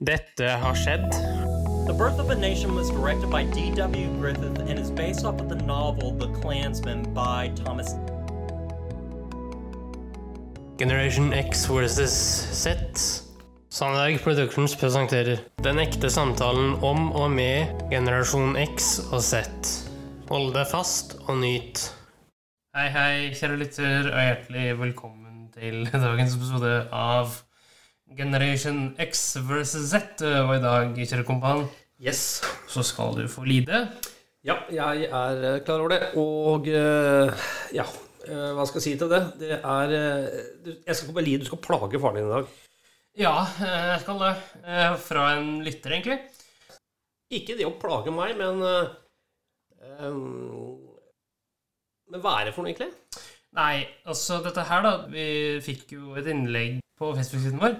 Dette har skjedd. The Birth of a Nation was directed by D.W. Griffith and is based off of the novel The Klansman by Thomas. Generation X versus Z. Sandberg Productions presenterer Den ekte samtalen om og med generasjon X og Z. Hold deg fast og nyt. Hei, hei, kjære lytter, og hjertelig velkommen til dagens episode av Generation X versus Z. Og i dag, kjære kompan, Yes. så skal du få lide. Ja, jeg er eh, klar over det. Og eh, ja, eh, hva skal jeg si til det? Det er eh, Jeg skal bare lide. du skal plage faren din i dag. Ja, eh, jeg skal det. Eh, Fra en lytter, egentlig. Ikke det å plage meg, men eh, eh, Men hva er det for noe, egentlig? Nei, altså dette her, da. Vi fikk jo et innlegg på Facebook-siden vår.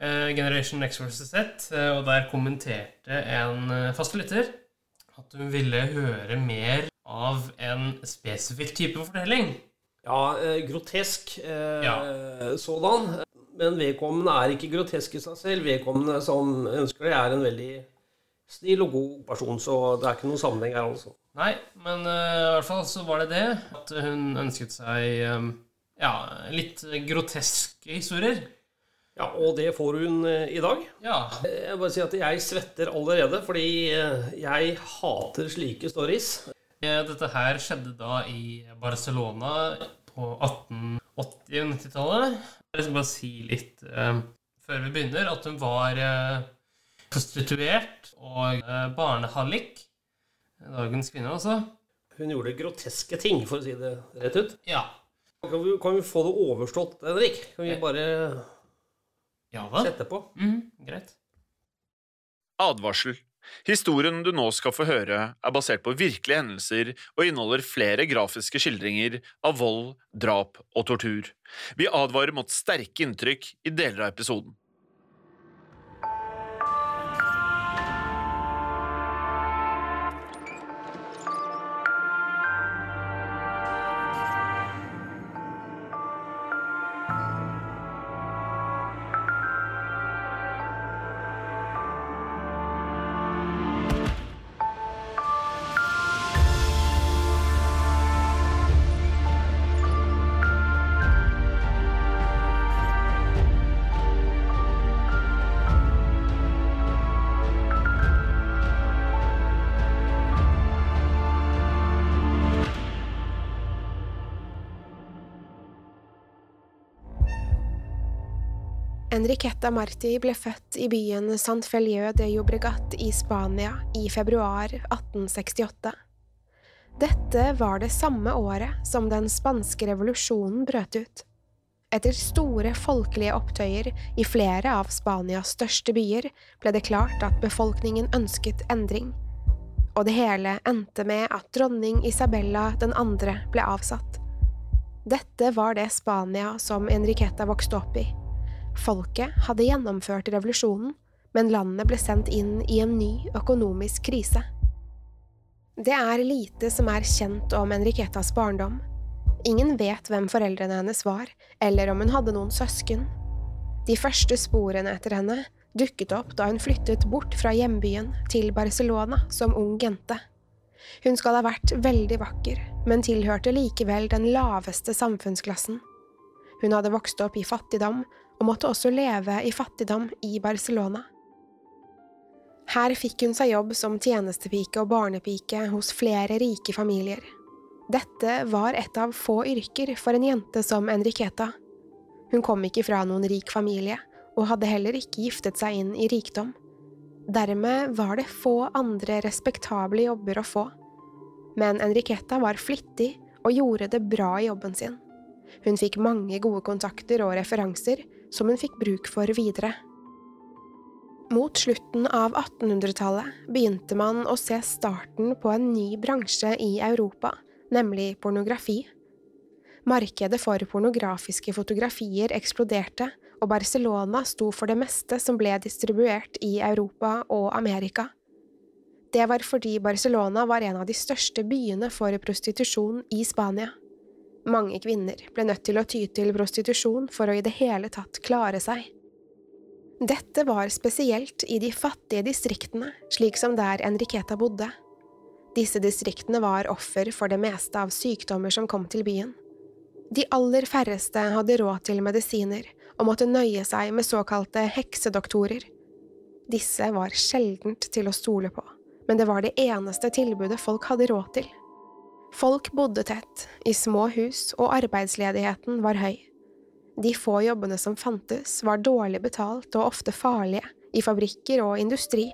Eh, Generation X vs. Z, eh, og der kommenterte en faste fast lytter at hun ville høre mer av en spesifikk type fortelling. Ja, eh, grotesk eh, Ja. sådan. Men vedkommende er ikke grotesk i seg selv. Vedkommende som ønsker det, er en veldig snill og god person. Så det er ikke noen sammenheng her, altså. Nei, men eh, i hvert fall så var det det. At hun ønsket seg eh, ja, litt groteske historier. Ja, Og det får hun eh, i dag. Ja. Jeg bare si at jeg svetter allerede, fordi eh, jeg hater slike stories. Eh, Dette her skjedde da i Barcelona på 1880- og 90-tallet. Jeg skal bare si litt eh, før vi begynner, at hun var eh, prostituert og eh, barnehallik. Dagens kvinne, altså. Hun gjorde groteske ting, for å si det rett ut. Ja. Kan vi, kan vi få det overstått, Henrik? Kan vi bare Ja vel. sette på? Mm, greit. Advarsel. Historien du nå skal få høre, er basert på virkelige hendelser og inneholder flere grafiske skildringer av vold, drap og tortur. Vi advarer mot sterke inntrykk i deler av episoden. Enriqueta Marti ble født i byen Sant Felieu de Llobregat i Spania i februar 1868. Dette var det samme året som den spanske revolusjonen brøt ut. Etter store folkelige opptøyer i flere av Spanias største byer ble det klart at befolkningen ønsket endring, og det hele endte med at dronning Isabella den andre ble avsatt. Dette var det Spania som Enriqueta vokste opp i. Folket hadde gjennomført revolusjonen, men landet ble sendt inn i en ny økonomisk krise. Det er lite som er kjent om Enriquetas barndom. Ingen vet hvem foreldrene hennes var, eller om hun hadde noen søsken. De første sporene etter henne dukket opp da hun flyttet bort fra hjembyen til Barcelona som ung jente. Hun skal ha vært veldig vakker, men tilhørte likevel den laveste samfunnsklassen. Hun hadde vokst opp i fattigdom og måtte også leve i fattigdom i Barcelona. Her fikk hun seg jobb som tjenestepike og barnepike hos flere rike familier. Dette var et av få yrker for en jente som Enriqueta. Hun kom ikke fra noen rik familie, og hadde heller ikke giftet seg inn i rikdom. Dermed var det få andre respektable jobber å få. Men Enriqueta var flittig og gjorde det bra i jobben sin. Hun fikk mange gode kontakter og referanser som hun fikk bruk for videre. Mot slutten av 1800-tallet begynte man å se starten på en ny bransje i Europa, nemlig pornografi. Markedet for pornografiske fotografier eksploderte, og Barcelona sto for det meste som ble distribuert i Europa og Amerika. Det var fordi Barcelona var en av de største byene for prostitusjon i Spania. Mange kvinner ble nødt til å ty til prostitusjon for å i det hele tatt klare seg. Dette var spesielt i de fattige distriktene, slik som der Enriqueta bodde. Disse distriktene var offer for det meste av sykdommer som kom til byen. De aller færreste hadde råd til medisiner og måtte nøye seg med såkalte heksedoktorer. Disse var sjeldent til å stole på, men det var det eneste tilbudet folk hadde råd til. Folk bodde tett, i små hus, og arbeidsledigheten var høy. De få jobbene som fantes, var dårlig betalt og ofte farlige, i fabrikker og industri.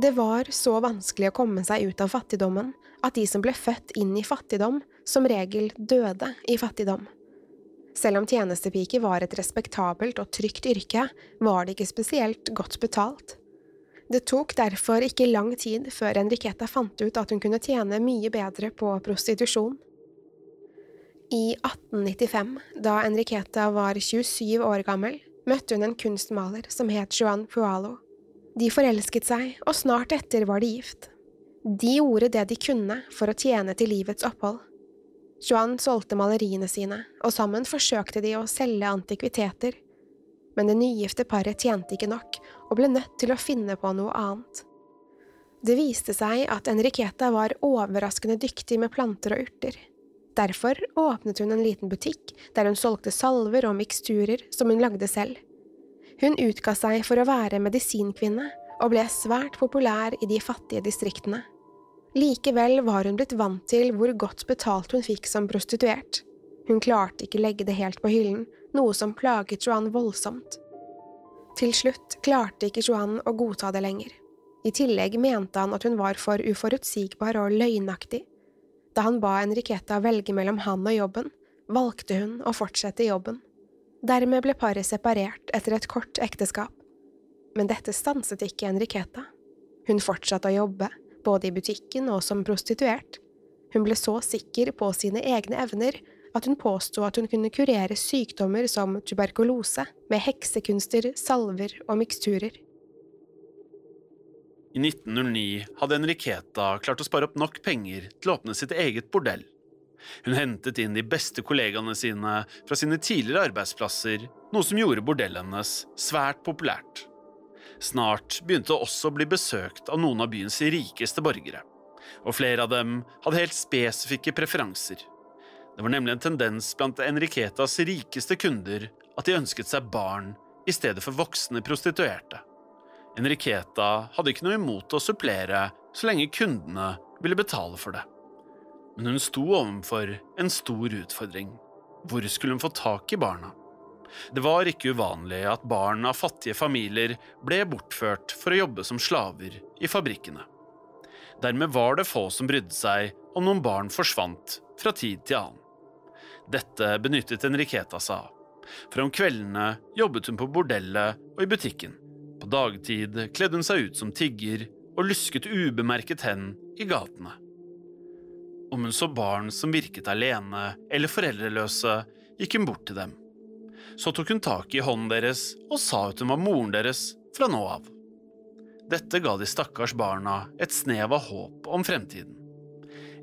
Det var så vanskelig å komme seg ut av fattigdommen at de som ble født inn i fattigdom, som regel døde i fattigdom. Selv om tjenestepike var et respektabelt og trygt yrke, var det ikke spesielt godt betalt. Det tok derfor ikke lang tid før Enriqueta fant ut at hun kunne tjene mye bedre på prostitusjon. I 1895, da Enriqueta var 27 år gammel, møtte hun en kunstmaler som het Joan Pualo. De forelsket seg, og snart etter var de gift. De gjorde det de kunne for å tjene til livets opphold. Joan solgte maleriene sine, og sammen forsøkte de å selge antikviteter. Men det nygifte paret tjente ikke nok, og ble nødt til å finne på noe annet. Det viste seg at Enriqueta var overraskende dyktig med planter og urter. Derfor åpnet hun en liten butikk der hun solgte salver og miksturer som hun lagde selv. Hun utga seg for å være medisinkvinne og ble svært populær i de fattige distriktene. Likevel var hun blitt vant til hvor godt betalt hun fikk som prostituert. Hun klarte ikke legge det helt på hyllen, noe som plaget Johan voldsomt. Til slutt klarte ikke Joan å godta det lenger. I tillegg mente han at hun var for uforutsigbar og løgnaktig. Da han ba Enriqueta velge mellom han og jobben, valgte hun å fortsette jobben. Dermed ble paret separert etter et kort ekteskap. Men dette stanset ikke Enriqueta. Hun fortsatte å jobbe, både i butikken og som prostituert. Hun ble så sikker på sine egne evner at hun påsto at hun kunne kurere sykdommer som tuberkulose med heksekunster, salver og miksturer. I 1909 hadde Enriqueta klart å spare opp nok penger til å åpne sitt eget bordell. Hun hentet inn de beste kollegaene sine fra sine tidligere arbeidsplasser, noe som gjorde bordellet hennes svært populært. Snart begynte det også å bli besøkt av noen av byens rikeste borgere, og flere av dem hadde helt spesifikke preferanser. Det var nemlig en tendens blant Enriquetas rikeste kunder at de ønsket seg barn i stedet for voksne prostituerte. Enriqueta hadde ikke noe imot å supplere så lenge kundene ville betale for det. Men hun sto overfor en stor utfordring. Hvor skulle hun få tak i barna? Det var ikke uvanlig at barn av fattige familier ble bortført for å jobbe som slaver i fabrikkene. Dermed var det få som brydde seg om noen barn forsvant fra tid til annen. Dette benyttet Enriqueta seg av, for om kveldene jobbet hun på bordellet og i butikken. På dagtid kledde hun seg ut som tigger og lusket ubemerket hen i gatene. Om hun så barn som virket alene eller foreldreløse, gikk hun bort til dem. Så tok hun tak i hånden deres og sa at hun var moren deres fra nå av. Dette ga de stakkars barna et snev av håp om fremtiden.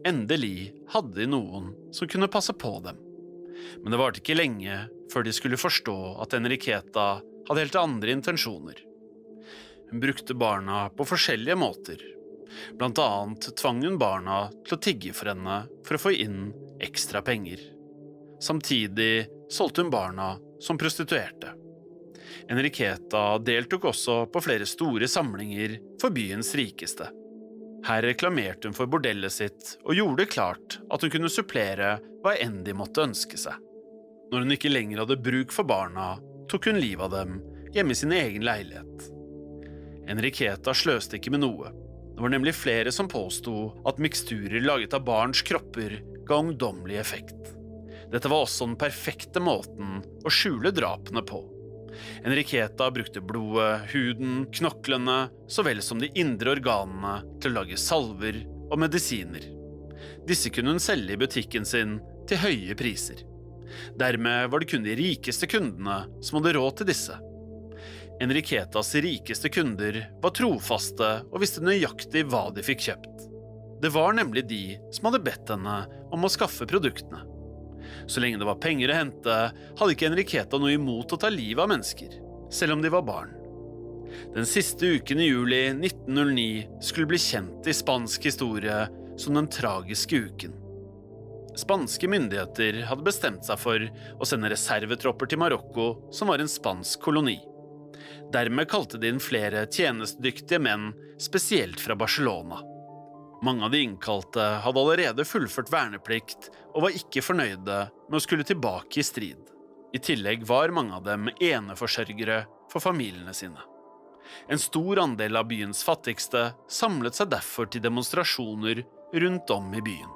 Endelig hadde de noen som kunne passe på dem. Men det varte ikke lenge før de skulle forstå at Enriqueta hadde helt andre intensjoner. Hun brukte barna på forskjellige måter. Blant annet tvang hun barna til å tigge for henne for å få inn ekstra penger. Samtidig solgte hun barna som prostituerte. Enriqueta deltok også på flere store samlinger for byens rikeste. Her reklamerte hun for bordellet sitt og gjorde det klart at hun kunne supplere hva enn de måtte ønske seg. Når hun ikke lenger hadde bruk for barna, tok hun livet av dem hjemme i sin egen leilighet. Enriqueta sløste ikke med noe. Det var nemlig flere som påsto at miksturer laget av barns kropper ga ungdommelig effekt. Dette var også den perfekte måten å skjule drapene på. Enriqueta brukte blodet, huden, knoklene så vel som de indre organene til å lage salver og medisiner. Disse kunne hun selge i butikken sin til høye priser. Dermed var det kun de rikeste kundene som hadde råd til disse. Enriquetas rikeste kunder var trofaste og visste nøyaktig hva de fikk kjøpt. Det var nemlig de som hadde bedt henne om å skaffe produktene. Så lenge det var penger å hente, hadde ikke Enriqueta noe imot å ta livet av mennesker, selv om de var barn. Den siste uken i juli 1909 skulle bli kjent i spansk historie som den tragiske uken. Spanske myndigheter hadde bestemt seg for å sende reservetropper til Marokko, som var en spansk koloni. Dermed kalte de inn flere tjenestedyktige menn, spesielt fra Barcelona. Mange av de innkalte hadde allerede fullført verneplikt og var ikke fornøyde med å skulle tilbake i strid. I tillegg var mange av dem eneforsørgere for familiene sine. En stor andel av byens fattigste samlet seg derfor til demonstrasjoner rundt om i byen.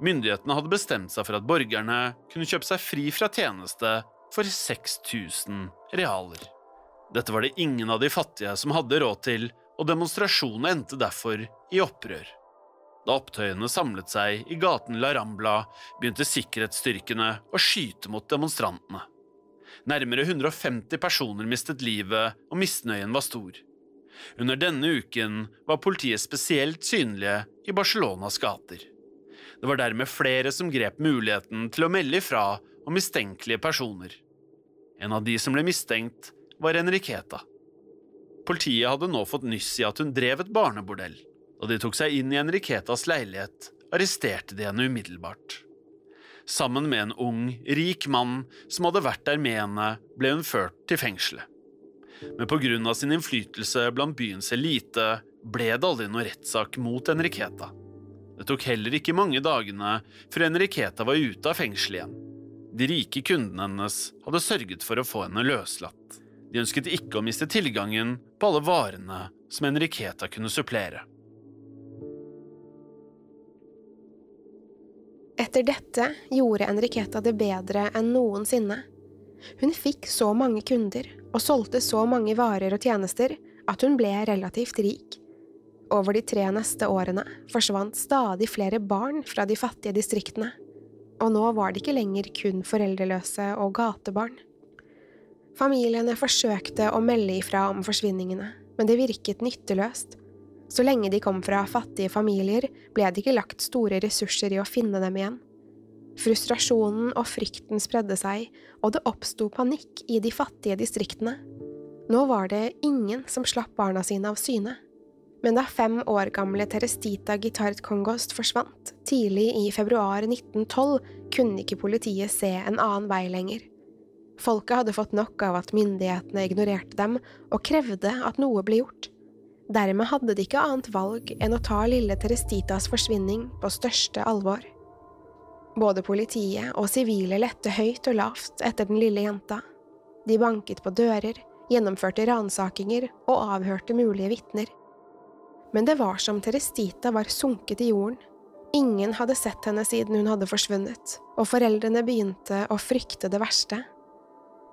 Myndighetene hadde bestemt seg for at borgerne kunne kjøpe seg fri fra tjeneste for 6000 realer. Dette var det ingen av de fattige som hadde råd til, og demonstrasjonene endte derfor i opprør. Da opptøyene samlet seg i gaten La Rambla, begynte sikkerhetsstyrkene å skyte mot demonstrantene. Nærmere 150 personer mistet livet, og misnøyen var stor. Under denne uken var politiet spesielt synlige i Barcelonas gater. Det var dermed flere som grep muligheten til å melde ifra om mistenkelige personer. En av de som ble mistenkt, var Enriqueta. Politiet hadde nå fått nyss i at hun drev et barnebordell. Da de tok seg inn i Enriquetas leilighet, arresterte de henne umiddelbart. Sammen med en ung, rik mann som hadde vært der med henne, ble hun ført til fengselet. Men på grunn av sin innflytelse blant byens elite ble det aldri noe rettssak mot Enriqueta. Det tok heller ikke mange dagene før Enriqueta var ute av fengselet igjen. De rike kundene hennes hadde sørget for å få henne løslatt. De ønsket ikke å miste tilgangen på alle varene som Enriqueta kunne supplere. Etter dette gjorde Enriqueta det bedre enn noensinne. Hun fikk så mange kunder og solgte så mange varer og tjenester at hun ble relativt rik. Over de tre neste årene forsvant stadig flere barn fra de fattige distriktene, og nå var det ikke lenger kun foreldreløse og gatebarn. Familiene forsøkte å melde ifra om forsvinningene, men det virket nytteløst. Så lenge de kom fra fattige familier, ble det ikke lagt store ressurser i å finne dem igjen. Frustrasjonen og frykten spredde seg, og det oppsto panikk i de fattige distriktene. Nå var det ingen som slapp barna sine av syne. Men da fem år gamle Terestita Gitart Kongost forsvant, tidlig i februar 1912, kunne ikke politiet se en annen vei lenger. Folket hadde fått nok av at myndighetene ignorerte dem, og krevde at noe ble gjort. Dermed hadde de ikke annet valg enn å ta lille Terestitas forsvinning på største alvor. Både politiet og sivile lette høyt og lavt etter den lille jenta. De banket på dører, gjennomførte ransakinger og avhørte mulige vitner men det var som Terestita var sunket i jorden. Ingen hadde sett henne siden hun hadde forsvunnet, og foreldrene begynte å frykte det verste.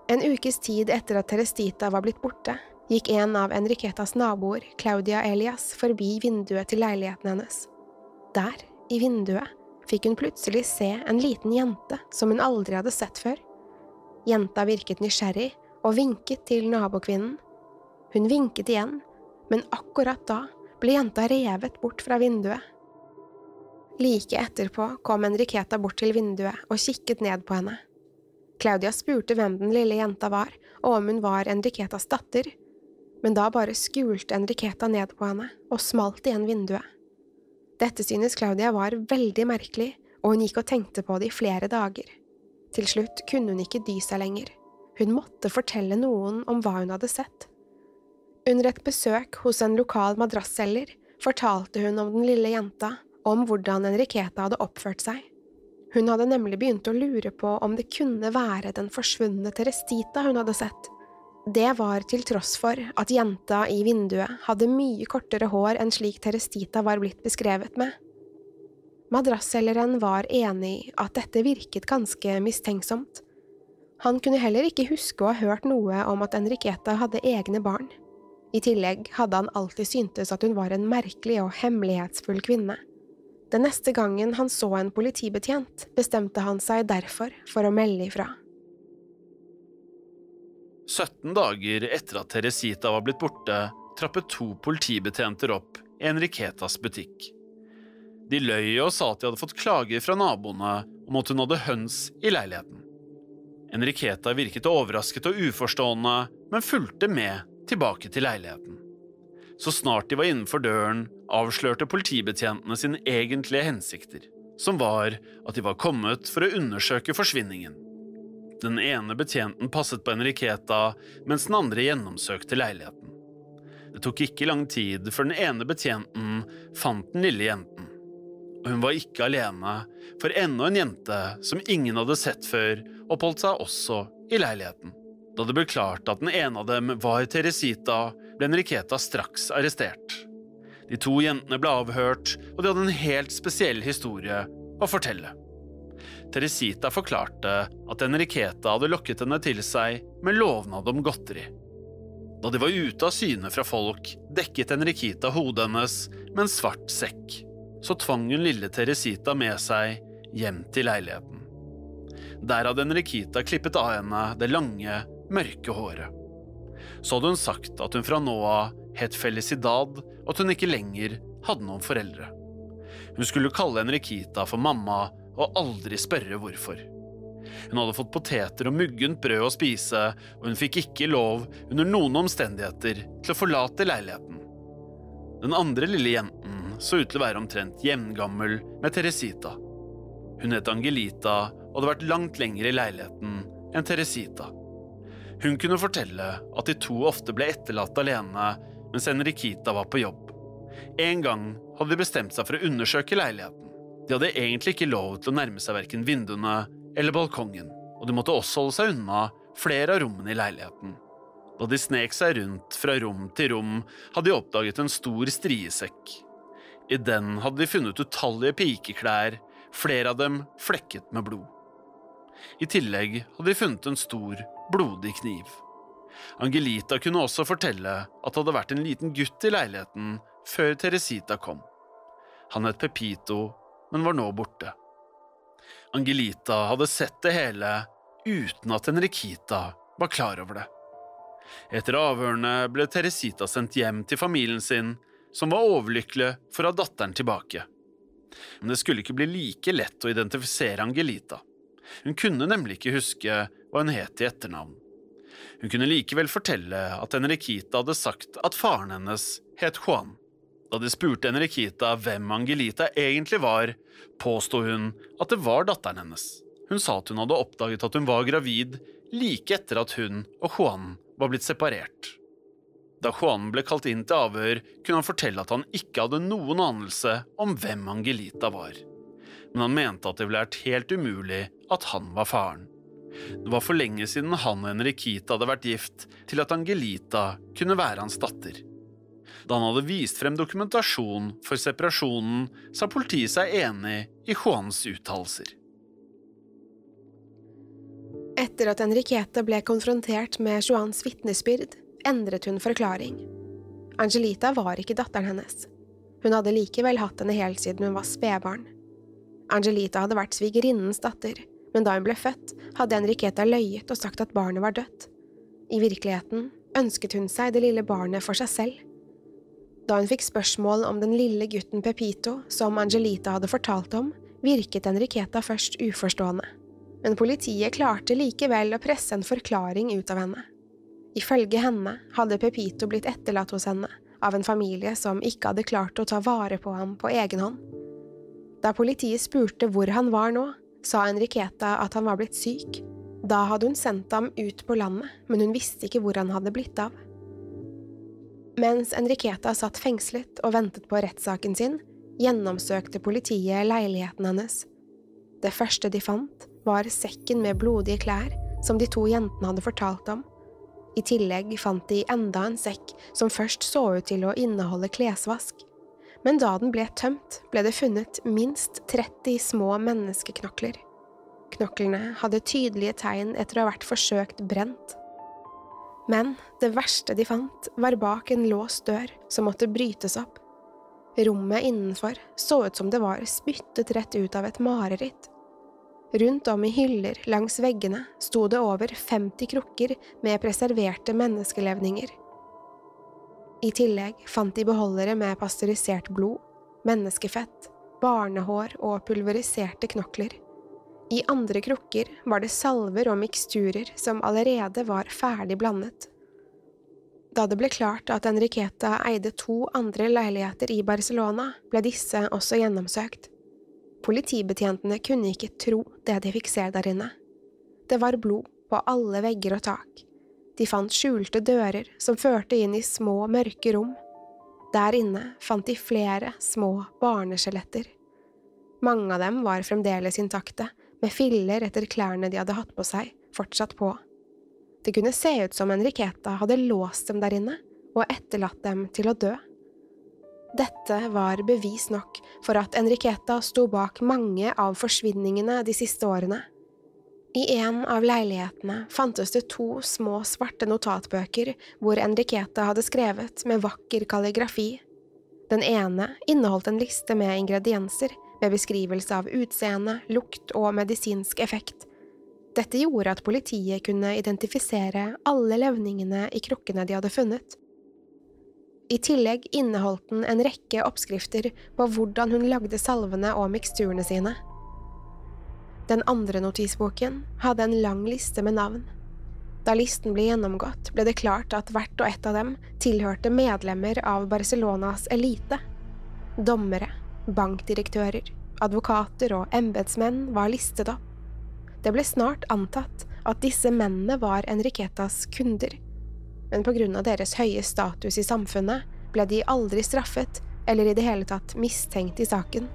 En ukes tid etter at Terestita var blitt borte, gikk en av Enriquetas naboer, Claudia Elias, forbi vinduet til leiligheten hennes. Der, i vinduet, fikk hun plutselig se en liten jente som hun aldri hadde sett før. Jenta virket nysgjerrig og vinket til nabokvinnen. Hun vinket igjen, men akkurat da ble jenta revet bort fra vinduet. Like etterpå kom Enriqueta bort til vinduet og kikket ned på henne. Claudia spurte hvem den lille jenta var, og om hun var Enriquetas datter, men da bare skulte Enriqueta ned på henne og smalt igjen vinduet. Dette synes Claudia var veldig merkelig, og hun gikk og tenkte på det i flere dager. Til slutt kunne hun ikke dy seg lenger. Hun måtte fortelle noen om hva hun hadde sett. Under et besøk hos en lokal madrasselger fortalte hun om den lille jenta om hvordan Enriqueta hadde oppført seg. Hun hadde nemlig begynt å lure på om det kunne være den forsvunne Terestita hun hadde sett. Det var til tross for at jenta i vinduet hadde mye kortere hår enn slik Terestita var blitt beskrevet med. Madrasselgeren var enig i at dette virket ganske mistenksomt. Han kunne heller ikke huske å ha hørt noe om at Enriqueta hadde egne barn. I tillegg hadde han alltid syntes at hun var en merkelig og hemmelighetsfull kvinne. Den neste gangen han så en politibetjent, bestemte han seg derfor for å melde ifra. 17 dager etter at Teresita var blitt borte, trappet to politibetjenter opp i Enriquetas butikk. De løy og sa at de hadde fått klager fra naboene om at hun hadde høns i leiligheten. Enriqueta virket overrasket og uforstående, men fulgte med tilbake til leiligheten. Så snart de var innenfor døren, avslørte politibetjentene sine egentlige hensikter, som var at de var kommet for å undersøke forsvinningen. Den ene betjenten passet på Enriqueta, mens den andre gjennomsøkte leiligheten. Det tok ikke lang tid før den ene betjenten fant den lille jenten. Og hun var ikke alene, for enda en jente som ingen hadde sett før, oppholdt seg også i leiligheten. Da det ble klart at den ene av dem var Teresita, ble Enriqueta straks arrestert. De to jentene ble avhørt, og de hadde en helt spesiell historie å fortelle. Teresita forklarte at Enriqueta hadde lokket henne til seg med lovnad om godteri. Da de var ute av syne fra folk, dekket Enriqueta hodet hennes med en svart sekk. Så tvang hun lille Teresita med seg hjem til leiligheten. Der hadde Enriqueta klippet av henne det lange, mørke håret. Så hadde hun sagt at hun fra nå av het Felicidad, og at hun ikke lenger hadde noen foreldre. Hun skulle kalle Enriqueta for mamma og aldri spørre hvorfor. Hun hadde fått poteter og muggent brød å spise, og hun fikk ikke lov under noen omstendigheter til å forlate leiligheten. Den andre lille jenten så ut til å være omtrent jevngammel med Teresita. Hun het Angelita og hadde vært langt lenger i leiligheten enn Teresita. Hun kunne fortelle at de to ofte ble etterlatt alene mens Henrikita var på jobb. En gang hadde de bestemt seg for å undersøke leiligheten. De hadde egentlig ikke lov til å nærme seg verken vinduene eller balkongen, og de måtte også holde seg unna flere av rommene i leiligheten. Da de snek seg rundt fra rom til rom, hadde de oppdaget en stor striesekk. I den hadde de funnet utallige pikeklær, flere av dem flekket med blod. I tillegg hadde de funnet en stor, blodig kniv. Angelita kunne også fortelle at det hadde vært en liten gutt i leiligheten før Teresita kom. Han het Pepito men var nå borte. Angelita hadde sett det hele uten at Henrikita var klar over det. Etter avhørene ble Teresita sendt hjem til familien sin, som var overlykkelig for å ha datteren tilbake. Men det skulle ikke bli like lett å identifisere Angelita. Hun kunne nemlig ikke huske hva hun het i etternavn. Hun kunne likevel fortelle at Henrikita hadde sagt at faren hennes het Juan. Da de spurte Enriquita hvem Angelita egentlig var, påsto hun at det var datteren hennes. Hun sa at hun hadde oppdaget at hun var gravid like etter at hun og Juan var blitt separert. Da Juan ble kalt inn til avhør, kunne han fortelle at han ikke hadde noen anelse om hvem Angelita var. Men han mente at det ville vært helt umulig at han var faren. Det var for lenge siden han og Enriquita hadde vært gift til at Angelita kunne være hans datter. Da han hadde vist frem dokumentasjon for separasjonen, sa politiet seg enig i Juans uttalelser. Etter at Enriqueta ble konfrontert med Juans vitnesbyrd, endret hun forklaring. Angelita var ikke datteren hennes. Hun hadde likevel hatt henne helt siden hun var spedbarn. Angelita hadde vært svigerinnens datter, men da hun ble født, hadde Enriqueta løyet og sagt at barnet var dødt. I virkeligheten ønsket hun seg det lille barnet for seg selv. Da hun fikk spørsmål om den lille gutten Pepito, som Angelita hadde fortalt om, virket Enriqueta først uforstående. Men politiet klarte likevel å presse en forklaring ut av henne. Ifølge henne hadde Pepito blitt etterlatt hos henne av en familie som ikke hadde klart å ta vare på ham på egen hånd. Da politiet spurte hvor han var nå, sa Enriqueta at han var blitt syk. Da hadde hun sendt ham ut på landet, men hun visste ikke hvor han hadde blitt av. Mens Enriqueta satt fengslet og ventet på rettssaken sin, gjennomsøkte politiet leiligheten hennes. Det første de fant, var sekken med blodige klær som de to jentene hadde fortalt om. I tillegg fant de enda en sekk som først så ut til å inneholde klesvask. Men da den ble tømt, ble det funnet minst 30 små menneskeknokler. Knoklene hadde tydelige tegn etter å ha vært forsøkt brent. Men det verste de fant, var bak en låst dør som måtte brytes opp. Rommet innenfor så ut som det var spyttet rett ut av et mareritt. Rundt om i hyller langs veggene sto det over 50 krukker med preserverte menneskelevninger. I tillegg fant de beholdere med pasteurisert blod, menneskefett, barnehår og pulveriserte knokler. I andre krukker var det salver og miksturer som allerede var ferdig blandet. Da det ble klart at Enriqueta eide to andre leiligheter i Barcelona, ble disse også gjennomsøkt. Politibetjentene kunne ikke tro det de fikk se der inne. Det var blod på alle vegger og tak. De fant skjulte dører som førte inn i små, mørke rom. Der inne fant de flere små barneskjeletter. Mange av dem var fremdeles intakte, med filler etter klærne de hadde hatt på seg, fortsatt på. Det kunne se ut som Enriqueta hadde låst dem der inne og etterlatt dem til å dø. Dette var bevis nok for at Enriqueta sto bak mange av forsvinningene de siste årene. I en av leilighetene fantes det to små, svarte notatbøker hvor Enriqueta hadde skrevet med vakker kalligrafi. Den ene inneholdt en liste med ingredienser, med beskrivelse av utseende, lukt og medisinsk effekt. Dette gjorde at politiet kunne identifisere alle levningene i krukkene de hadde funnet. I tillegg inneholdt den en rekke oppskrifter på hvordan hun lagde salvene og miksturene sine. Den andre notisboken hadde en lang liste med navn. Da listen ble gjennomgått, ble det klart at hvert og ett av dem tilhørte medlemmer av Barcelonas elite. Dommere, bankdirektører, advokater og embetsmenn var listet opp. Det ble snart antatt at disse mennene var Enriquetas kunder, men på grunn av deres høye status i samfunnet ble de aldri straffet eller i det hele tatt mistenkt i saken.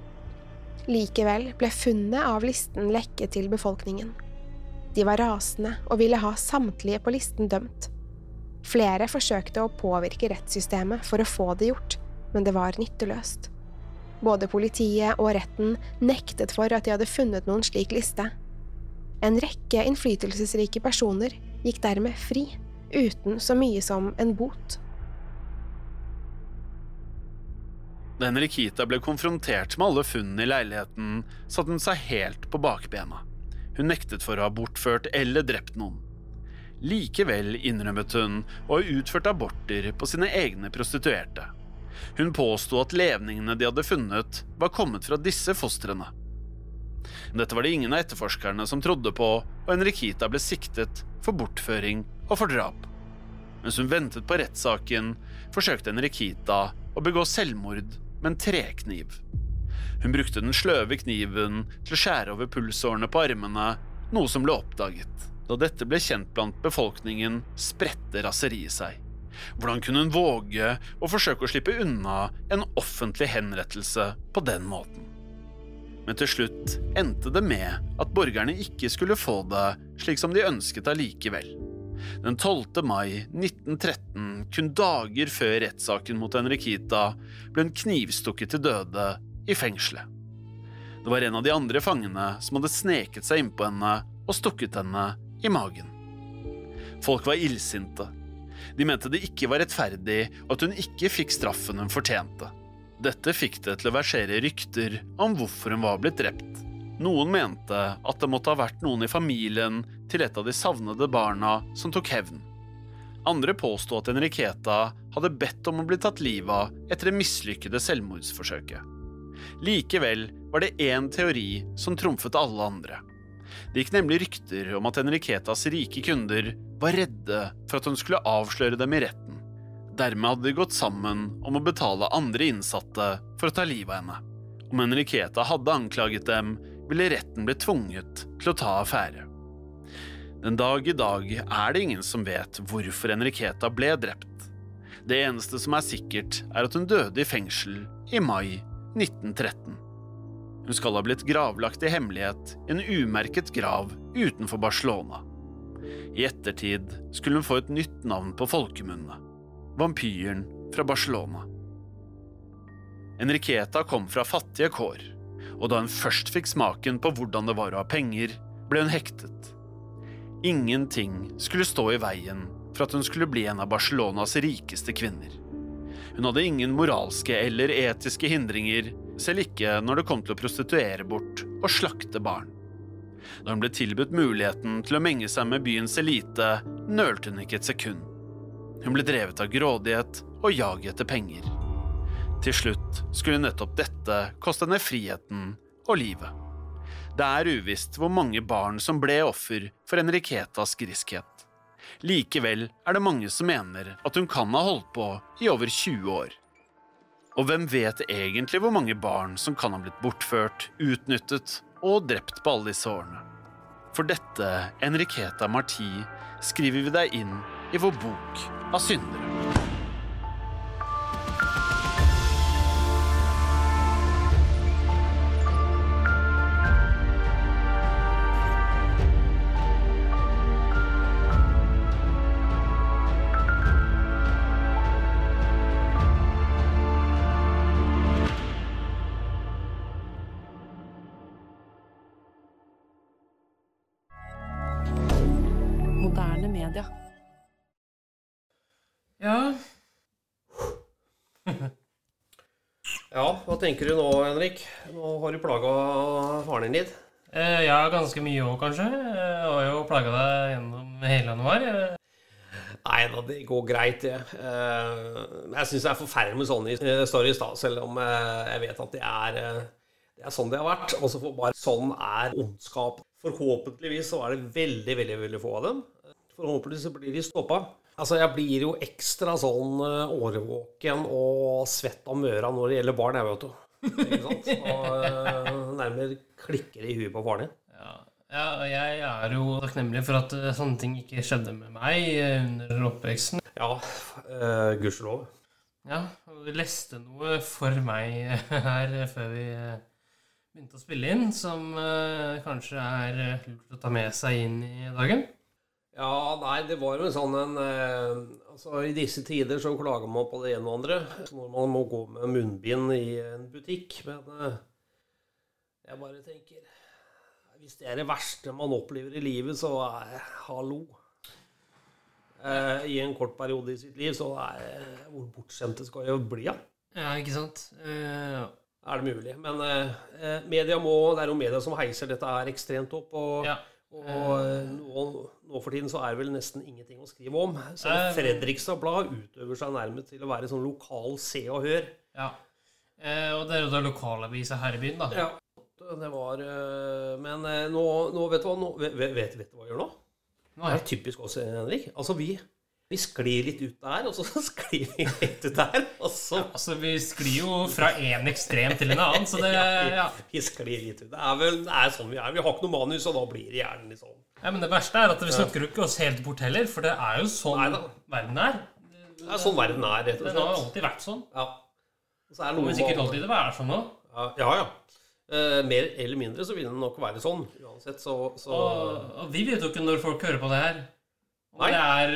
Likevel ble funnet av listen lekket til befolkningen. De var rasende og ville ha samtlige på listen dømt. Flere forsøkte å påvirke rettssystemet for å få det gjort, men det var nytteløst. Både politiet og retten nektet for at de hadde funnet noen slik liste. En rekke innflytelsesrike personer gikk dermed fri, uten så mye som en bot. Da Henrikita ble konfrontert med alle funnene i leiligheten, satte hun seg helt på bakbena. Hun nektet for å ha bortført eller drept noen. Likevel innrømmet hun å ha utført aborter på sine egne prostituerte. Hun påsto at levningene de hadde funnet, var kommet fra disse fostrene. Dette var det ingen av etterforskerne som trodde på, og Henrikita ble siktet for bortføring og for drap. Mens hun ventet på rettssaken, forsøkte Henrikita å begå selvmord med en trekniv. Hun brukte den sløve kniven til å skjære over pulsårene på armene, noe som ble oppdaget. Da dette ble kjent blant befolkningen, spredte raseriet seg. Hvordan kunne hun våge å forsøke å slippe unna en offentlig henrettelse på den måten? Men til slutt endte det med at borgerne ikke skulle få det slik som de ønsket allikevel. Den 12. mai 1913, kun dager før rettssaken mot Henrikita, ble hun knivstukket til døde i fengselet. Det var en av de andre fangene som hadde sneket seg innpå henne og stukket henne i magen. Folk var illsinte. De mente det ikke var rettferdig, og at hun ikke fikk straffen hun fortjente. Dette fikk det til å versere rykter om hvorfor hun var blitt drept. Noen mente at det måtte ha vært noen i familien til et av de savnede barna som tok hevn. Andre påsto at Enriqueta hadde bedt om å bli tatt livet av etter det mislykkede selvmordsforsøket. Likevel var det én teori som trumfet alle andre. Det gikk nemlig rykter om at Henriketas rike kunder var redde for at hun skulle avsløre dem i retten. Dermed hadde de gått sammen om å betale andre innsatte for å ta livet av henne. Om Henriketa hadde anklaget dem, ville retten bli tvunget til å ta affære. Den dag i dag er det ingen som vet hvorfor Henriketa ble drept. Det eneste som er sikkert, er at hun døde i fengsel i mai 1913. Hun skal ha blitt gravlagt i hemmelighet i en umerket grav utenfor Barcelona. I ettertid skulle hun få et nytt navn på folkemunne – vampyren fra Barcelona. Enriqueta kom fra fattige kår, og da hun først fikk smaken på hvordan det var å ha penger, ble hun hektet. Ingenting skulle stå i veien for at hun skulle bli en av Barcelonas rikeste kvinner. Hun hadde ingen moralske eller etiske hindringer, selv ikke når det kom til å prostituere bort og slakte barn. Da hun ble tilbudt muligheten til å menge seg med byens elite, nølte hun ikke et sekund. Hun ble drevet av grådighet og jag etter penger. Til slutt skulle nettopp dette koste henne friheten og livet. Det er uvisst hvor mange barn som ble offer for Henriketas griskhet. Likevel er det mange som mener at hun kan ha holdt på i over 20 år. Og hvem vet egentlig hvor mange barn som kan ha blitt bortført, utnyttet og drept på alle disse årene? For dette, Enriqueta Marti, skriver vi deg inn i vår bok av syndere. Tenker du nå, Henrik? Nå har du plaga faren din litt. eh, ja ganske mye òg, kanskje. Jeg har jo plaga deg gjennom hele januar. Eh, Nei da, det går greit, det. Eh, Jeg syns det er forferdelig med sånne eh, stories, da, selv om eh, jeg vet at det er, eh, det er sånn det har vært. Og så bare sånn er ondskap. Forhåpentligvis så er det veldig, veldig veldig få av dem. Forhåpentligvis så blir de stoppa. Altså, jeg blir jo ekstra sånn eh, årvåken og svett av møra når det gjelder barn, jeg, vet du. Ikke sant? Og eh, nærmere klikker i huet på faren din. Ja, ja, jeg er jo takknemlig for at eh, sånne ting ikke skjedde med meg under oppveksten. Ja, uh, gudskjelov. Ja, og du leste noe for meg her før vi begynte å spille inn, som kanskje er lurt å ta med seg inn i dagen. Ja, nei, det var jo en sånn en eh, Altså, i disse tider så klager man på det ene og andre. Når man må gå med munnbind i en butikk. Men eh, jeg bare tenker Hvis det er det verste man opplever i livet, så er hallo. Eh, I en kort periode i sitt liv, så er Hvor bortskjemte skal jeg bli, da? Ja, ikke sant? Uh, Er det mulig? Men eh, eh, media må Det er jo media som heiser dette her ekstremt opp. og ja. Og eh, nå, for tiden så er det vel nesten ingenting å skrive om. Så Eh, Fredrikstad Blad utøver seg nærmest til å være sånn lokal Se og Hør. ja. Eh, og det er jo da lokalavisa her i byen, da. Ja, det var eh, Men eh, nå, nå vet du hva nå, vet, vet, vet du hva jeg gjør nå? Nei. Det er typisk oss, Henrik. Altså, vi, vi sklir litt ut der, og så sklir vi litt ut der. Og så Altså, vi sklir jo fra én ekstrem til en annen, så det ja. Vi sklir litt ut. Det er vel det er sånn vi er. Vi har ikke noe manus, og da blir det gjerne litt sånn. Ja. Men det verste er at vi snakker jo ikke oss helt bort heller, for det er jo sånn Neida. verden er. Det er sånn verden er, rett og slett. Den har alltid vært sånn. Ja. Og så er det vil sikkert alltid det være sånn nå. Ja, ja. ja. Eh, mer eller mindre så vil det nok være sånn. Uansett, så, så Og, og vi vet jo ikke når folk hører på det her. Om Nei. det er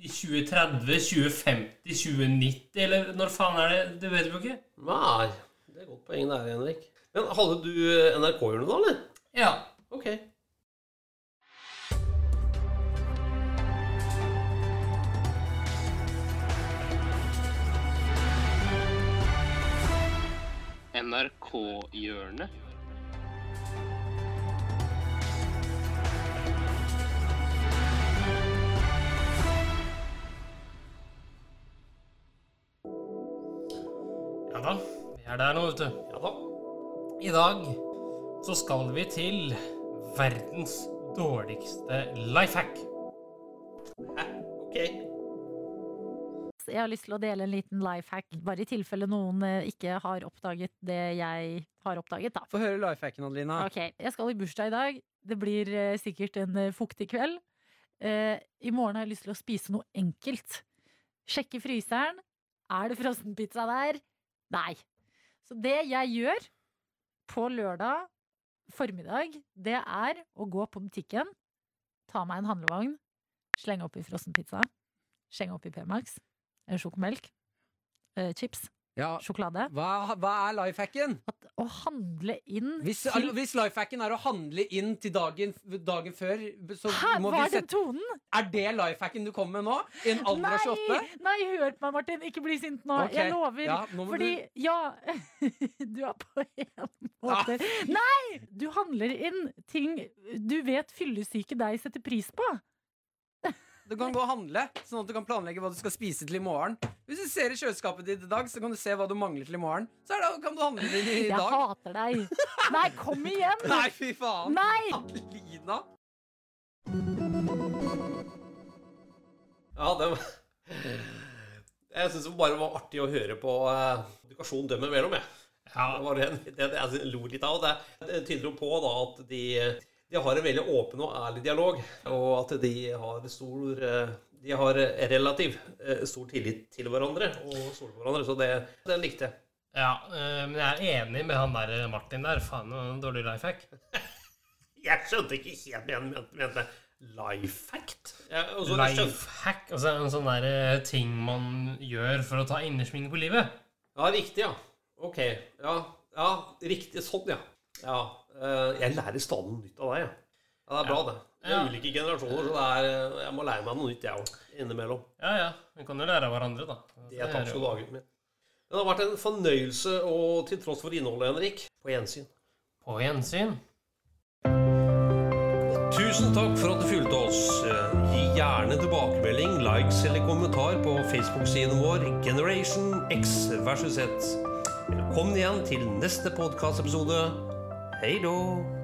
i 2030, 2050, 2090, eller når faen er det? Det vet vi jo ikke. Nei, det er godt poeng det er, Henrik. Men hadde du eh, NRK-hjørnet da, eller? Ja. Ok. NRK-hjørnet. Ja da, vi er der nå, vet du. Ja da. I dag så skal vi til verdens dårligste life hack. Hæ? Ok. Jeg har lyst til å dele en liten life hack, bare i tilfelle noen eh, ikke har oppdaget det jeg har oppdaget. da. Få høre lifehacken, Adelina. Ok, Jeg skal i bursdag i dag. Det blir eh, sikkert en eh, fuktig kveld. I morgen har jeg lyst til å spise noe enkelt. Sjekke fryseren. Er det frossenpizza der? Nei. Så det jeg gjør på lørdag formiddag, det er å gå på butikken, ta meg en handlevogn, slenge oppi frossenpizza, slenge oppi P-Max, sjokomelk, eh, chips, Ja, sjokolade. hva, hva er lifehacken? At å handle inn Hvis, til hvis lifehacken er å handle inn til dagen, dagen før, så Hæ, må hva vi er den sette tonen? Er det lifehacken du kommer med nå? I en alder av 28? Nei, nei, hør på meg, Martin. Ikke bli sint nå. Ok, Jeg lover. ja, nå må Fordi, ja Du er på en måte Nei! Du handler inn ting du vet fyllesyke deg setter pris på. Du kan gå og handle, sånn at du kan planlegge hva du skal spise til i morgen. Hvis du ser i kjøleskapet ditt i dag, så kan du se hva du mangler til i morgen. Så er det, kan du handle din i Jeg dag. hater deg. Nei, kom igjen! Nei, fy faen! Nei! Adelina! Ja, det Jeg syns det bare var artig å høre på eh, kommunikasjon mellom, imellom, jeg. Ja, Det var det, det, det jeg lo litt av. Det, det tyder jo på da at de, de har en veldig åpen og ærlig dialog, og at de har stor eh, De har relativt eh, stor tillit til hverandre og stoler på hverandre, så det, den likte jeg. ja eh, men jeg er enig med han der Martin der. Faen, en dårlig life hack. Jeg skjønte ikke helt hva han mente life fact. Ja, Life hack, altså en sånn der ting man gjør for å ta innersving på livet. Ja, riktig, ja. Ok. Ja, ja riktig. Sånn, ja. ja. Eh, Jeg lærer stadig noe nytt av deg. Ja, det er bra, det. Det er ulike generasjoner, så det er, eh, jeg må lære meg noe nytt, jeg òg. Innimellom. Ja, ja. Vi kan jo lære av hverandre, da. Det er takk skal du ha, gutten min. Det har vært en fornøyelse, og til tross for innholdet, Henrik, på gjensyn. På gjensyn. Tusen takk for at du fulgte oss. Eh, Gi gjerne tilbakemelding, likes eller kommentar på Facebook-siden vår Generation X versus Z. Velkommen igjen til neste podkastepisode. Hei då!